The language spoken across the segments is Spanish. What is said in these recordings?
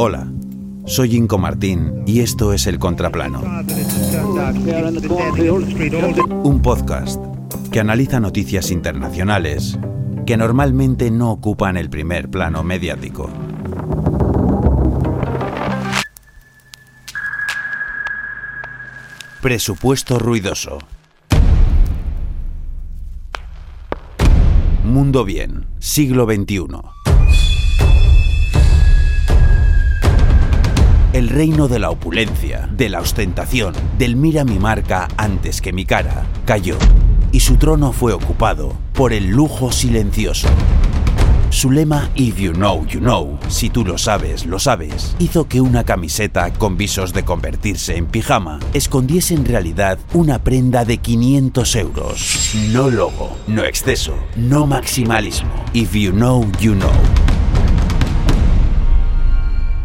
Hola, soy Inco Martín y esto es El Contraplano. Un podcast que analiza noticias internacionales que normalmente no ocupan el primer plano mediático. Presupuesto ruidoso. Mundo Bien, siglo XXI. El reino de la opulencia, de la ostentación, del mira mi marca antes que mi cara, cayó y su trono fue ocupado por el lujo silencioso. Su lema If you know, you know, si tú lo sabes, lo sabes, hizo que una camiseta con visos de convertirse en pijama escondiese en realidad una prenda de 500 euros. No logo, no exceso, no maximalismo. If you know, you know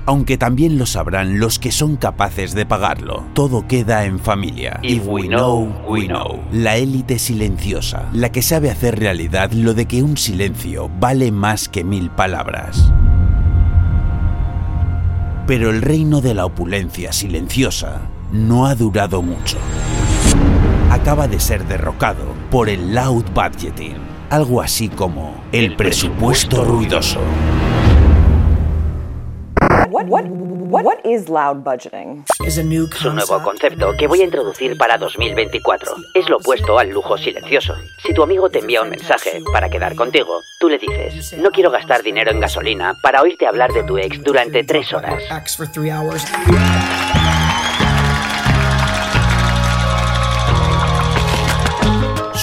aunque también lo sabrán los que son capaces de pagarlo. Todo queda en familia. If we know, we know. La élite silenciosa, la que sabe hacer realidad lo de que un silencio vale más que mil palabras. Pero el reino de la opulencia silenciosa no ha durado mucho. Acaba de ser derrocado por el loud budgeting, algo así como el, presupuesto ruidoso. What, what, what is loud budgeting? Es un nuevo concepto que voy a introducir para 2024. Es lo opuesto al lujo silencioso. Si tu amigo te envía un mensaje para quedar contigo, tú le dices, no quiero gastar dinero en gasolina para oírte hablar de tu ex durante tres horas.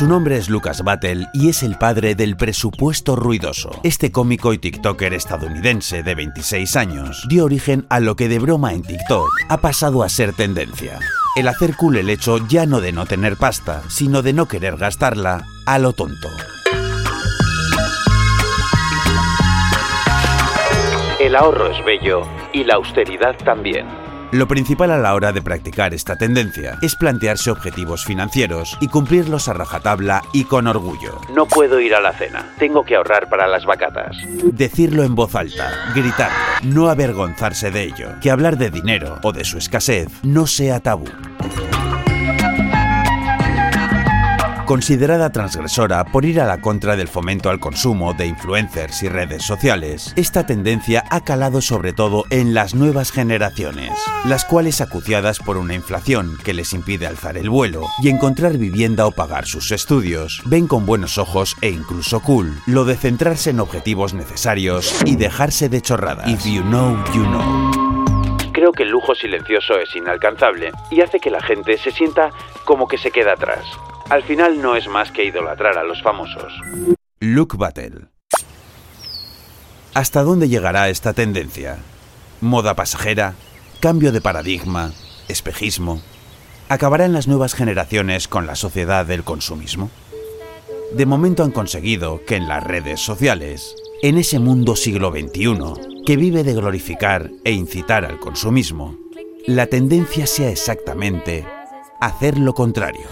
Su nombre es Lucas Battle y es el padre del presupuesto ruidoso. Este cómico y TikToker estadounidense de 26 años dio origen a lo que de broma en TikTok ha pasado a ser tendencia. El hacer cool el hecho ya no de no tener pasta, sino de no querer gastarla a lo tonto. El ahorro es bello y la austeridad también. Lo principal a la hora de practicar esta tendencia es plantearse objetivos financieros y cumplirlos a rajatabla y con orgullo. No puedo ir a la cena, tengo que ahorrar para las vacatas. Decirlo en voz alta, gritarlo, no avergonzarse de ello, que hablar de dinero o de su escasez no sea tabú. Considerada transgresora por ir a la contra del fomento al consumo de influencers y redes sociales, esta tendencia ha calado sobre todo en las nuevas generaciones, las cuales acuciadas por una inflación que les impide alzar el vuelo y encontrar vivienda o pagar sus estudios, ven con buenos ojos e incluso cool lo de centrarse en objetivos necesarios y dejarse de chorradas. If you know, you know. Creo que el lujo silencioso es inalcanzable y hace que la gente se sienta como que se queda atrás. Al final no es más que idolatrar a los famosos. Luke Battle. ¿Hasta dónde llegará esta tendencia? ¿Moda pasajera? ¿Cambio de paradigma? ¿Espejismo? ¿Acabará en las nuevas generaciones con la sociedad del consumismo? De momento han conseguido que en las redes sociales, en ese mundo siglo XXI, que vive de glorificar e incitar al consumismo, la tendencia sea exactamente hacer lo contrario.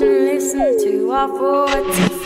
you listen to our voices.